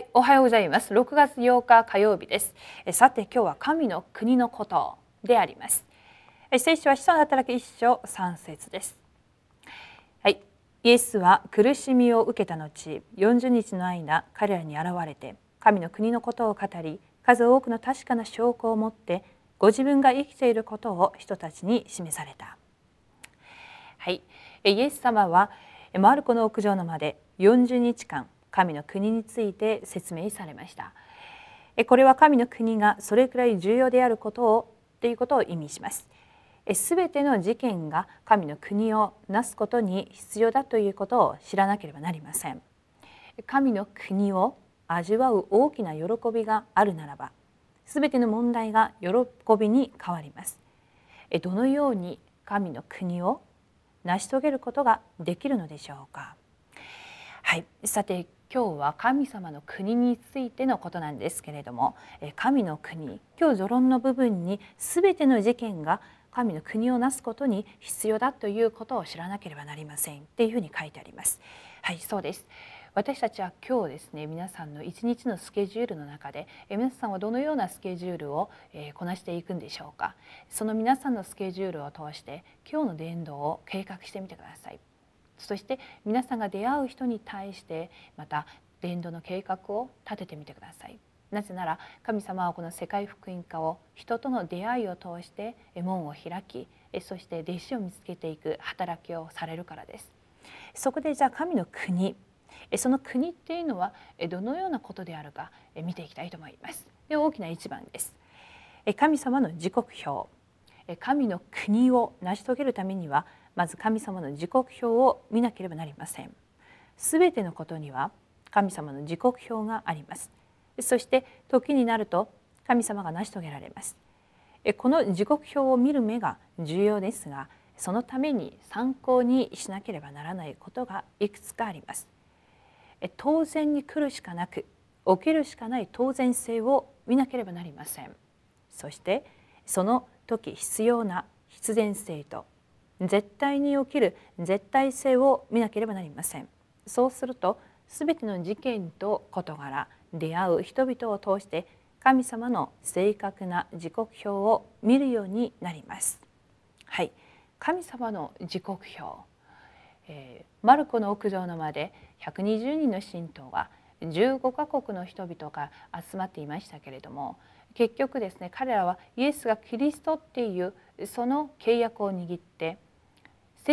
はい、おはようございます。6月8日火曜日です。さて今日は神の国のことであります。聖書は使徒の働き一章三節です。はい、イエスは苦しみを受けた後、40日の間彼らに現れて神の国のことを語り、数多くの確かな証拠を持ってご自分が生きていることを人たちに示された。はい、イエス様はマルコの屋上の間で40日間神の国について説明されました。これは神の国がそれくらい重要であることをということを意味します。すべての事件が神の国をなすことに必要だということを知らなければなりません。神の国を味わう大きな喜びがあるならばすべての問題が喜びに変わります。どのように神の国を成し遂げることができるのでしょうか。はい。さて今日は神様の国についてのことなんですけれども神の国今日序論の部分に全ての事件が神の国をなすことに必要だということを知らなければなりませんっていうふうに書いてあります。はいそうです。私たちは今日ですね皆さんの一日のスケジュールの中で皆さんはどのようなスケジュールをこなしていくんでしょうか。その皆さんのスケジュールを通して今日の伝道を計画してみてください。そして皆さんが出会う人に対してまた伝道の計画を立ててみてください。なぜなら神様はこの世界福音化を人との出会いを通して門を開きそして弟子を見つけていく働きをされるからです。そこでじゃあ神の国その国っていうのはどのようなことであるか見ていきたいと思います。で大きな一番です。神様の時刻表。神の国を成し遂げるためにはまず神様の時刻表を見なければなりません。すべてのことには神様の時刻表があります。そして時になると神様が成し遂げられます。この時刻表を見る目が重要ですがそのために参考にしなければならないことがいくつかあります。当然に来るしかなく起きるしかない当然性を見なければなりません。そしてその時必要な必然性と絶対に起きる絶対性を見なければなりません。そうすると全ての事件と事柄出会う人々を通して神様の正確な時刻表を見るようになります。はい。神様の時刻表、えー、マルコの屋上の間で120人の信徒が15カ国の人々が集まっていましたけれども結局ですね彼らはイエスがキリストっていうその契約を握って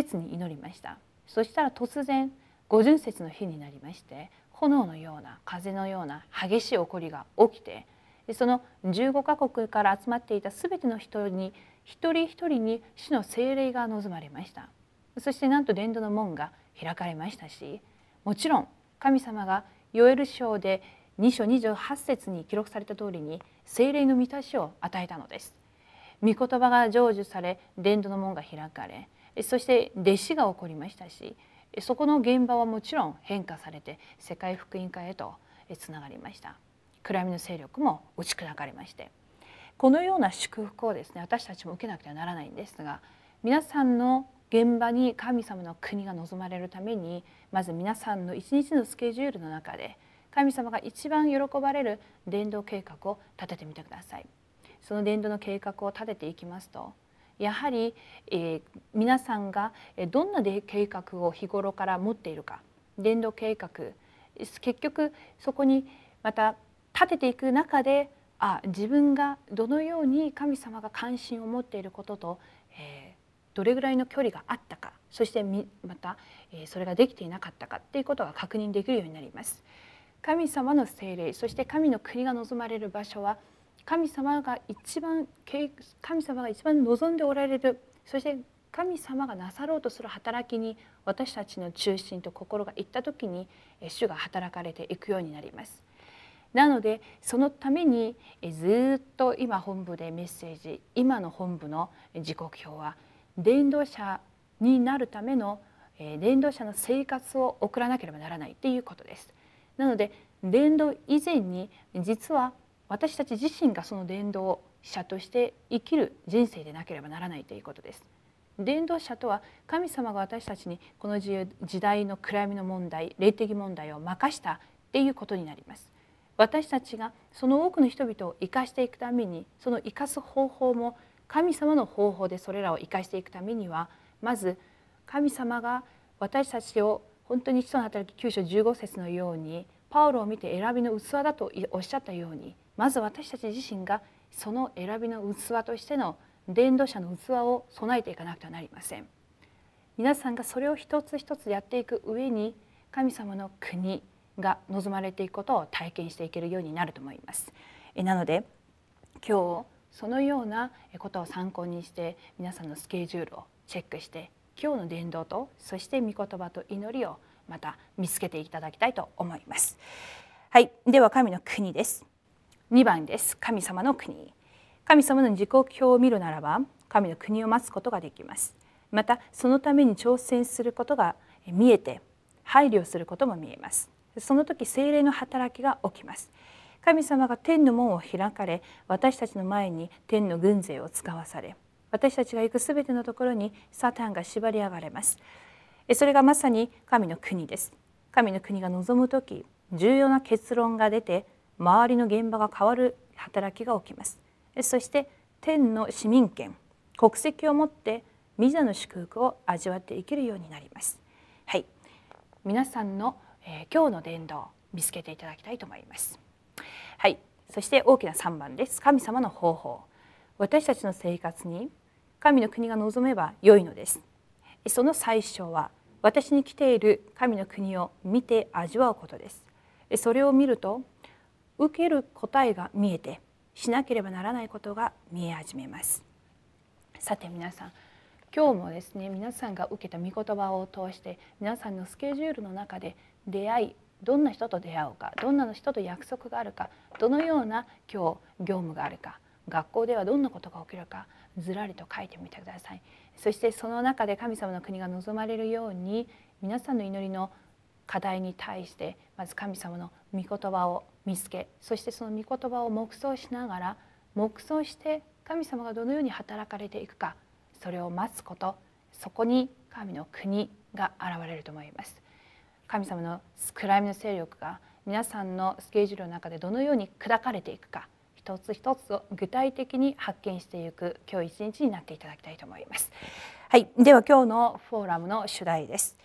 切に祈りました。そしたら突然五巡節の日になりまして炎のような風のような激しい起こりが起きてその15カ国から集まっていた全ての人に一人一人に主の精霊が望まれました。そしてなんと伝道の門が開かれましたしもちろん神様がヨエル書で2章28節に記録された通りに精霊の満たしを与えたのです。御言葉が成就され伝道の門が開かれそして弟子が起こりましたしそこの現場はもちろん変化されて世界福音化へとつながりました。暗闇の勢力も打ち砕かれまして。このような祝福をですね私たちも受けなくてはならないんですが皆さんの現場に神様の国が望まれるためにまず皆さんの一日のスケジュールの中で神様が一番喜ばれる伝道計画を立ててみてください。その伝道の計画を立てていきますとやはり、えー、皆さんがどんな計画を日頃から持っているか伝道計画結局そこにまた立てていく中であ自分がどのように神様が関心を持っていることと、えー、どれぐらいの距離があったかそしてまた、えー、それができていなかったかっていうことが確認できるようになります。神様の精霊そして神の国が望まれる場所は神様が一番神様が一番望んでおられるそして神様がなさろうとする働きに私たちの中心と心がいった時に主が働かれていくようになります。なのでそのためにずっと今本部でメッセージ今の本部の時刻表は伝道者になるための伝道者の生活を送らなければならないということです。なので伝道以前に実は私たち自身がその伝道者として生きる人生でなければならないということです。伝道者とは神様が私たちにこの時代の暗闇の問題霊的問題を任したっていうことになります。私たちがその多くの人々を生かしていくためにその生かす方法も神様の方法でそれらを生かしていくためにはまず神様が私たちを本当に人の働き9章15節のようにパウロを見て選びの器だとおっしゃったようにまず私たち自身がその選びの器としての伝道者の器を備えていかなくてはなりません。皆さんがそれを一つ一つやっていく上に神様の国が望まれていくことを体験していけるようになると思います。なので今日そのようなことを参考にして皆さんのスケジュールをチェックして今日の伝道とそして御言葉と祈りをまた見つけていただきたいと思います。はい。では神の国です。2番です。神様の国。神様の時刻表を見るならば神の国を待つことができます。またそのために挑戦することが見えて配慮することも見えます。その時精霊の働きが起きます。神様が天の門を開かれ私たちの前に天の軍勢を使わされ私たちが行くすべてのところにサタンが縛り上がれます。それがまさに神の国です。神の国が望む時重要な結論が出て周りの現場が変わる働きが起きます。そして天の市民権国籍を持ってミザの祝福を味わっていけるようになります。はい。皆さんの、えー、今日の伝道を見つけていただきたいと思います。はい。そして大きな3番です。神様の方法。私たちの生活に神の国が望めば良いのです。その最初は私に来ている神の国を見て味わうことです。それを見ると受ける答えが見えてしなければならないことが見え始めます。さて皆さん今日もですね皆さんが受けた御言葉を通して皆さんのスケジュールの中で出会いどんな人と出会うかどんな人と約束があるかどのような今日業務があるか学校ではどんなことが起きるかずらりと書いてみてください。そしてその中で神様の国が望まれるように皆さんの祈りの課題に対してまず神様の御言葉を見つけそしてその御言葉を黙想しながら黙想して神様がどのように働かれていくかそれを待つことそこに神の国が現れると思います。神様の暗闇の勢力が皆さんのスケジュールの中でどのように砕かれていくか一つ一つを具体的に発見していく今日一日になっていただきたいと思います。はい、では今日のフォーラムの主題です。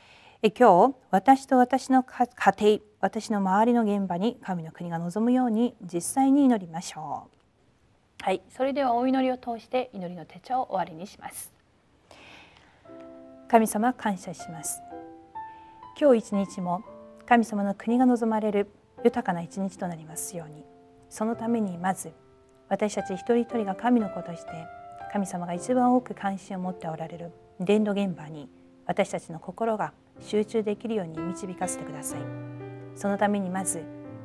え今日私と私の家庭私の周りの現場に神の国が望むように実際に祈りましょう。はい、それではお祈りを通して祈りの手帳を終わりにします。神様感謝します。今日一日も神様の国が望まれる豊かな一日となりますように。そのためにまず私たち一人一人が神の子として神様が一番多く関心を持っておられる伝道現場に私たちの心が集中できるように導かせてくださいそのためにまず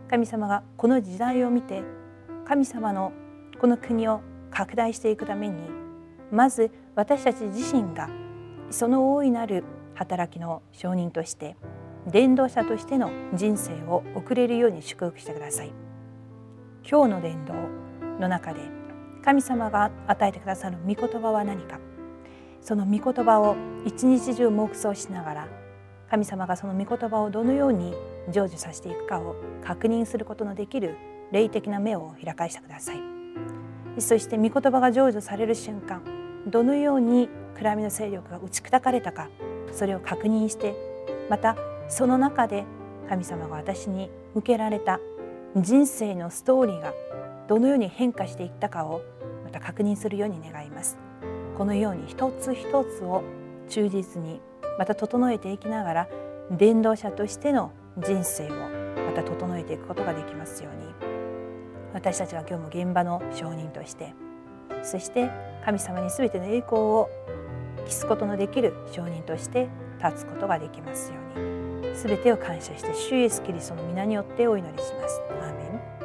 神様がこの時代を見て神様のこの国を拡大していくためにまず私たち自身がその大いなる働きの証人として伝道者としての人生を送れるように祝福してください。今日の伝道の中で神様が与えてくださる御言葉は何か。その御言葉を一日中黙想しながら神様がその御言葉をどのように成就させていくかを確認することのできる霊的な目を開かしてください。そして御言葉が成就される瞬間どのように暗闇の勢力が打ち砕かれたかそれを確認してまたその中で神様が私に向けられた人生のストーリーがどのように変化していったかをまた確認するように願います。このように一つ一つを忠実にまた整えていきながら伝道者としての人生をまた整えていくことができますように。私たちは今日も現場の証人としてそして神様に全ての栄光を期すことのできる証人として立つことができますように。すべてを感謝して主イエスキリストの皆によってお祈りします。アーメン